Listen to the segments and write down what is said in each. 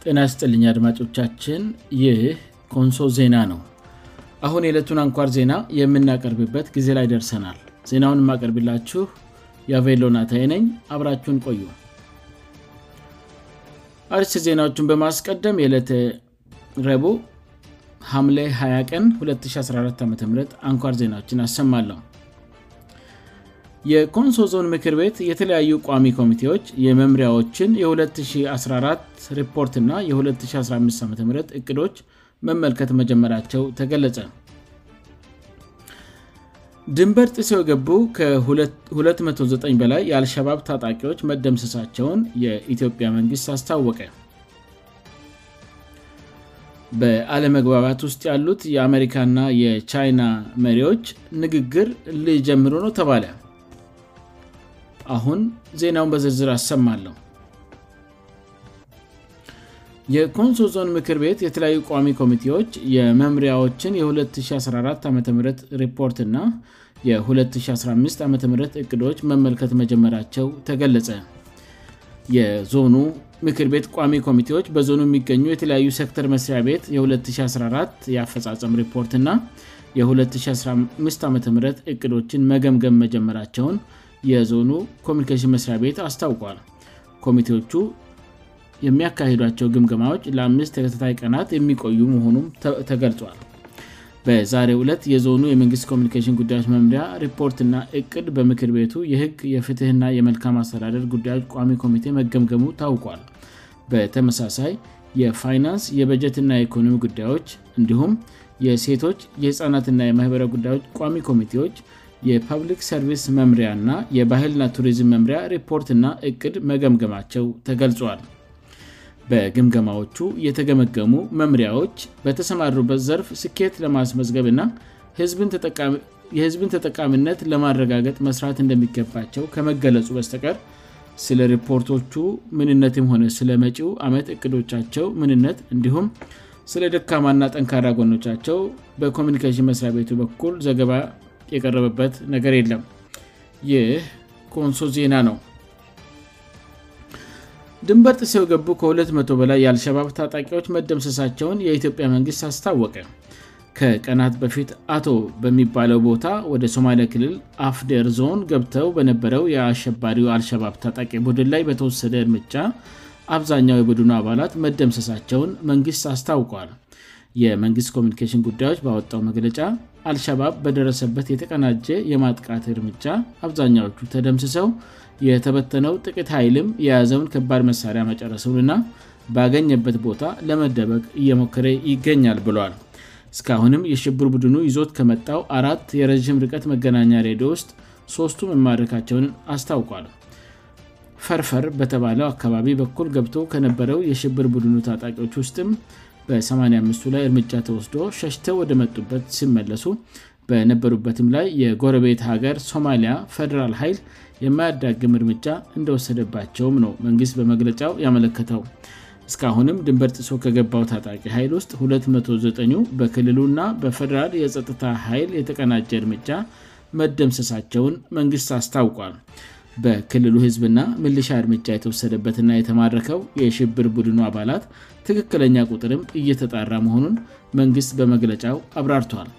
ጥና ስጥልኛ አድማጮቻችን ይህ ኮንሶ ዜና ነው አሁን የዕለቱን አንኳር ዜና የምናቀርብበት ጊዜ ላይ ደርሰናል ዜናውን የማቀርብላችሁ የቬሎናታይ ነኝ አብራችሁን ቆዩ አርስ ዜናዎቹን በማስቀደም የእዕለት ረቡ ሀምሌ 20 ቀን 2014 አም አንኳር ዜናዎችን አሰማለሁ የኮንሶ ዞን ምክር ቤት የተለያዩ ቋሚ ኮሚቴዎች የመምሪያዎችን የ214 ሪፖርት እና የ215 ዓም እቅዶች መመልከት መጀመራቸው ተገለጸ ድንበር ጥሴው ገቡ ከ29 በላይ የአልሸባብ ታጣቂዎች መደምሰሳቸውን የኢትዮጵያ መንግስት አስታወቀ በዓለመግባባት ውስጥ ያሉት የአሜሪካና የቻይና መሪዎች ንግግር ሊጀምሩ ነው ተባለ አሁን ዜናውን በዝርዝር አሰማለሁ የኮንሶ ዞን ምክር ቤት የተለያዩ ቋሚ ኮሚቴዎች የመምሪያዎችን የ214 ዓም ሪፖርት እና የ2015 ዓም እቅዶች መመልከት መጀመራቸው ተገለጸ የዞኑ ምክር ቤት ቋሚ ኮሚቴዎች በዞኑ የሚገኙ የተለያዩ ሴክተር መስሪያ ቤት የ2014 የአፈፃፀም ሪፖርት እና የ2015 ዓም እቅዶችን መገምገም መጀመራቸውን የዞኑ ኮሚኒኬሽን መስሪያ ቤት አስታውቋል ኮሚቴዎቹ የሚያካሄዷቸው ግምግማዎች ለአምስት ተከታታይ ቀናት የሚቆዩ መሆኑም ተገልጿል በዛሬ 2ለት የዞኑ የመንግስት ኮሚኒኬሽን ጉዳዮች መምሪያ ሪፖርትና እቅድ በምክር ቤቱ የህግ የፍትህና የመልካም አስተዳደር ጉዳዮች ቋሚ ኮሚቴ መገምገሙ ታውቋል በተመሳሳይ የፋይናንስ የበጀትና የኢኮኖሚ ጉዳዮች እንዲሁም የሴቶች የህፃናትና የማህበራዊ ጉዳዮች ቋሚ ኮሚቴዎች የፐብሊክ ሰርቪስ መምሪያ ና የባህልና ቱሪዝም መምሪያ ሪፖርትና እቅድ መገምገማቸው ተገልጿል በግምገማዎቹ የተገመገሙ መምሪያዎች በተሰማሩበት ዘርፍ ስኬት ለማስመዝገብ ና የህዝብን ተጠቃሚነት ለማረጋገጥ መስራት እንደሚገባቸው ከመገለጹ በስተቀር ስለ ሪፖርቶቹ ምንነት ም ሆነ ስለመጪው አመት እቅዶቻቸው ምንነት እንዲሁም ስለ ደካማና ጠንካራ ጎኖቻቸው በኮሚኒኬሽን መስሪያ ቤቱ በኩል ዘገባ የቀረበበት ነገር የለም የኮንሶ ዜና ነው ድንበር ጥሴው ገቡ ከ200 በላይ የአልሸባብ ታጣቂዎች መደምሰሳቸውን የኢትዮጵያ መንግስት አስታወቀ ከቀናት በፊት አቶ በሚባለው ቦታ ወደ ሶማሊያ ክልል አፍደር ዞን ገብተው በነበረው የአሸባሪው አልሸባብ ታጣቂ ቡድን ላይ በተወሰደ እርምጫ አብዛኛው የቡድኑ አባላት መደምሰሳቸውን መንግስት አስታውቀዋል የመንግስት ኮሚኒሽን ጉዳዮች ባወጣው መግለጫ አልሸባብ በደረሰበት የተቀናጀ የማጥቃት እርምጃ አብዛኛዎቹ ተደምስሰው የተበተነው ጥቂት ኃይልም የያዘውን ክባድ መሳሪያ መጨረሰውን እና ባገኘበት ቦታ ለመደበቅ እየሞክረ ይገኛል ብሏል እስካሁንም የሽብር ቡድኑ ይዞት ከመጣው አራት የረዥም ርቀት መገናኛ ሬዲዮ ውስጥ ሶስቱ የማድረካቸውን አስታውቋል ፈርፈር በተባለው አካባቢ በኩል ገብቶ ከነበረው የሽብር ቡድኑ ታጣቂዎች ውስጥም በ85ቱ ላይ እርምጃ ተወስዶ ሸሽተው ወደ መጡበት ሲመለሱ በነበሩበትም ላይ የጎረቤት ሀገር ሶማሊያ ፈደራል ኃይል የማያዳግም እርምጃ እንደወሰደባቸውም ነው መንግስት በመግለጫው ያመለከተው እስካአሁንም ድንበር ጥሶ ከገባው ታጣቂ ኃይል ውስጥ 29 በክልሉ ና በፈደራል የጸጥታ ኃይል የተቀናጀ እርምጃ መደምሰሳቸውን መንግስት አስታውቋል በክልሉ ህዝብና ምልሻ እርምጃ የተወሰደበትና የተማረከው የሽብር ቡድኑ አባላት ትክክለኛ ቁጥርም እየተጣራ መሆኑን መንግስት በመግለጫው አብራርተዋል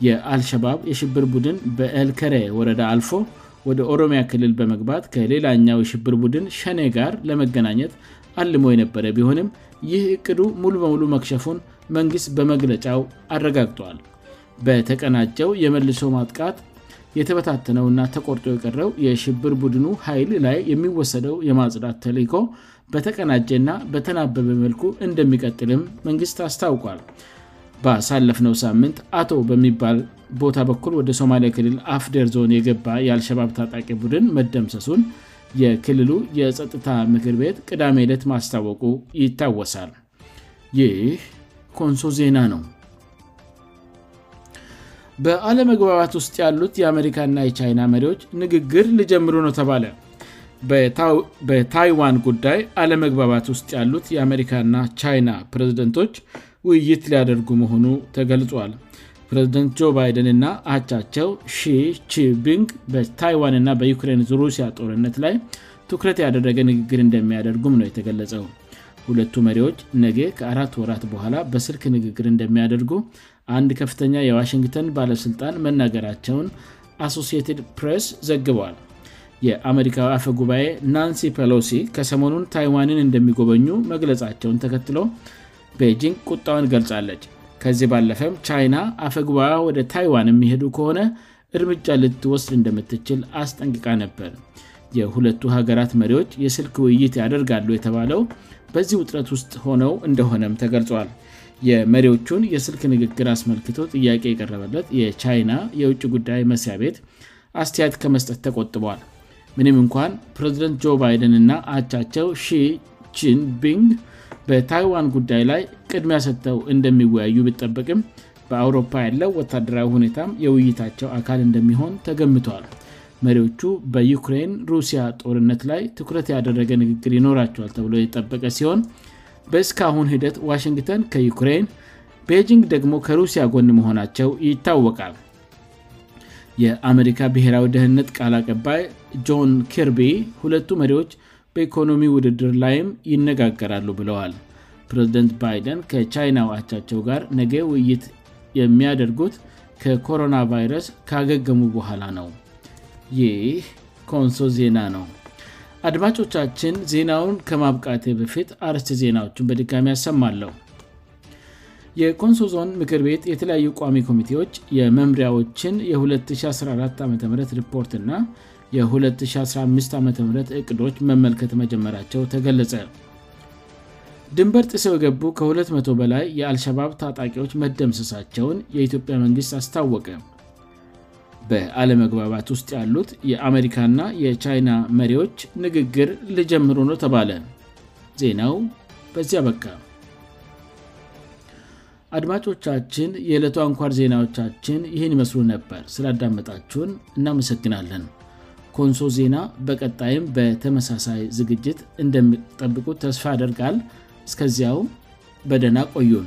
የአልሸባብ የሽብር ቡድን በልከረ ወረዳ አልፎ ወደ ኦሮሚያ ክልል በመግባት ከሌላኛው የሽብር ቡድን ሸኔ ጋር ለመገናኘት አልሞ የነበረ ቢሆንም ይህ እቅዱ ሙሉ በሙሉ መክሸፉን መንግስት በመግለጫው አረጋግጠዋል በተቀናጨው የመልሶ ማጥቃት የተበታተነው ና ተቆርጦ የቀረው የሽብር ቡድኑ ኃይል ላይ የሚወሰደው የማጽዳት ተሊኮ በተቀናጀና በተናበበ መልኩ እንደሚቀጥልም መንግስት አስታውቋል በአሳለፍነው ሳምንት አቶ በሚባል ቦታ በኩል ወደ ሶማሊያ ክልል አፍደር ዞን የገባ የአልሸባብ ታጣቂ ቡድን መደምሰሱን የክልሉ የጸጥታ ምክር ቤት ቅዳሜ ለት ማስታወቁ ይታወሳል ይህ ኮንሶ ዜና ነው በአለመግባባት ውስጥ ያሉት የአሜሪካ ና የቻይና መሪዎች ንግግር ልጀምሩ ነው ተባለ በታይዋን ጉዳይ አለመግባባት ውስጥ ያሉት የአሜሪካና ቻይና ፕሬዝደንቶች ውይይት ሊያደርጉ መሆኑ ተገልጿል ፕሬዝደንት ጆ ባይደንና ሃቻቸው ሺ ቺቢንግ በታይዋንና በዩክሬን ሩሲያ ጦርነት ላይ ትኩረት ያደረገ ንግግር እንደሚያደርጉም ነው የተገለጸው ሁለቱ መሪዎች ነጌ ከአራት ወራት በኋላ በስልክ ንግግር እንደሚያደርጉ አንድ ከፍተኛ የዋሽንግተን ባለስልጣን መናገራቸውን አሶሲትድ ፕሬስ ዘግበዋል የአሜሪካዊ አፈ ጉባኤ ናንሲ ፖሎሲ ከሰሞኑን ታይዋንን እንደሚጎበኙ መግለፃቸውን ተከትሎ ቤጂንግ ቁጣውን ገልጻለች ከዚህ ባለፈም ቻይና አፈጉባኤ ወደ ታይዋን የሚሄዱ ከሆነ እርምጃ ልትወስድ እንደምትችል አስጠንቅቃ ነበር የሁለቱ ሀገራት መሪዎች የስልክ ውይይት ያደርጋሉ የተባለው በዚህ ውጥረት ውስጥ ሆነው እንደሆነም ተገልጿል የመሪዎቹን የስልክ ንግግር አስመልክቶ ጥያቄ የቀረበለት የቻይና የውጭ ጉዳይ መስያ ቤት አስተያየት ከመስጠት ተቆጥቧል ምንም እንኳን ፕሬዝደንት ጆ ባይደንና አቻቸው ሺቺንቢንግ በታይዋን ጉዳይ ላይ ቅድሚያ ሰጥተው እንደሚወያዩ ብጠበቅም በአውሮፓ ያለው ወታደራዊ ሁኔታም የውይይታቸው አካል እንደሚሆን ተገምተዋል መሪዎቹ በዩክሬን ሩሲያ ጦርነት ላይ ትኩረት ያደረገ ንግግር ይኖራቸዋል ተብሎ የተጠበቀ ሲሆን በእስካአሁን ሂደት ዋሽንግተን ከዩክሬን ቤጂንግ ደግሞ ከሩሲያ ጎን መሆናቸው ይታወቃል የአሜሪካ ብሔራዊ ደህንነት ቃል አቀባይ ጆን ከርቢ ሁለቱ መሪዎች በኢኮኖሚ ውድድር ላይም ይነጋገራሉ ብለዋል ፕሬዝደንት ባይደን ከቻይና ውአቻቸው ጋር ነገ ውይይት የሚያደርጉት ከኮሮናቫይረስ ካገገሙ በኋላ ነው ይ ኮንሶ ዜና ነው አድማጮቻችን ዜናውን ከማብቃቴ በፊት አርስት ዜናዎቹን በድጋሚ ያሰማለሁ የኮንሶ ዞን ምክር ቤት የተለያዩ ቋሚ ኮሚቴዎች የመምሪያዎችን የ214 ዓም ሪፖርት እና የ215 ዓም እቅዶች መመልከት መጀመራቸው ተገለጸ ድንበር ጥሰው የገቡ ከ200 በላይ የአልሸባብ ታጣቂዎች መደምሰሳቸውን የኢትዮጵያ መንግሥት አስታወቀ በአለመግባባት ውስጥ ያሉት የአሜሪካና የቻይና መሪዎች ንግግር ልጀምሩ ነው ተባለ ዜናው በዚያ በቃ አድማጮቻችን የዕለቱ አንኳር ዜናዎቻችን ይህን ይመስሉ ነበር ስላዳመጣችሁን እናመሰግናለን ኮንሶ ዜና በቀጣይም በተመሳሳይ ዝግጅት እንደሚጠብቁት ተስፋ ያደርጋል እስከዚያውም በደና ቆዩን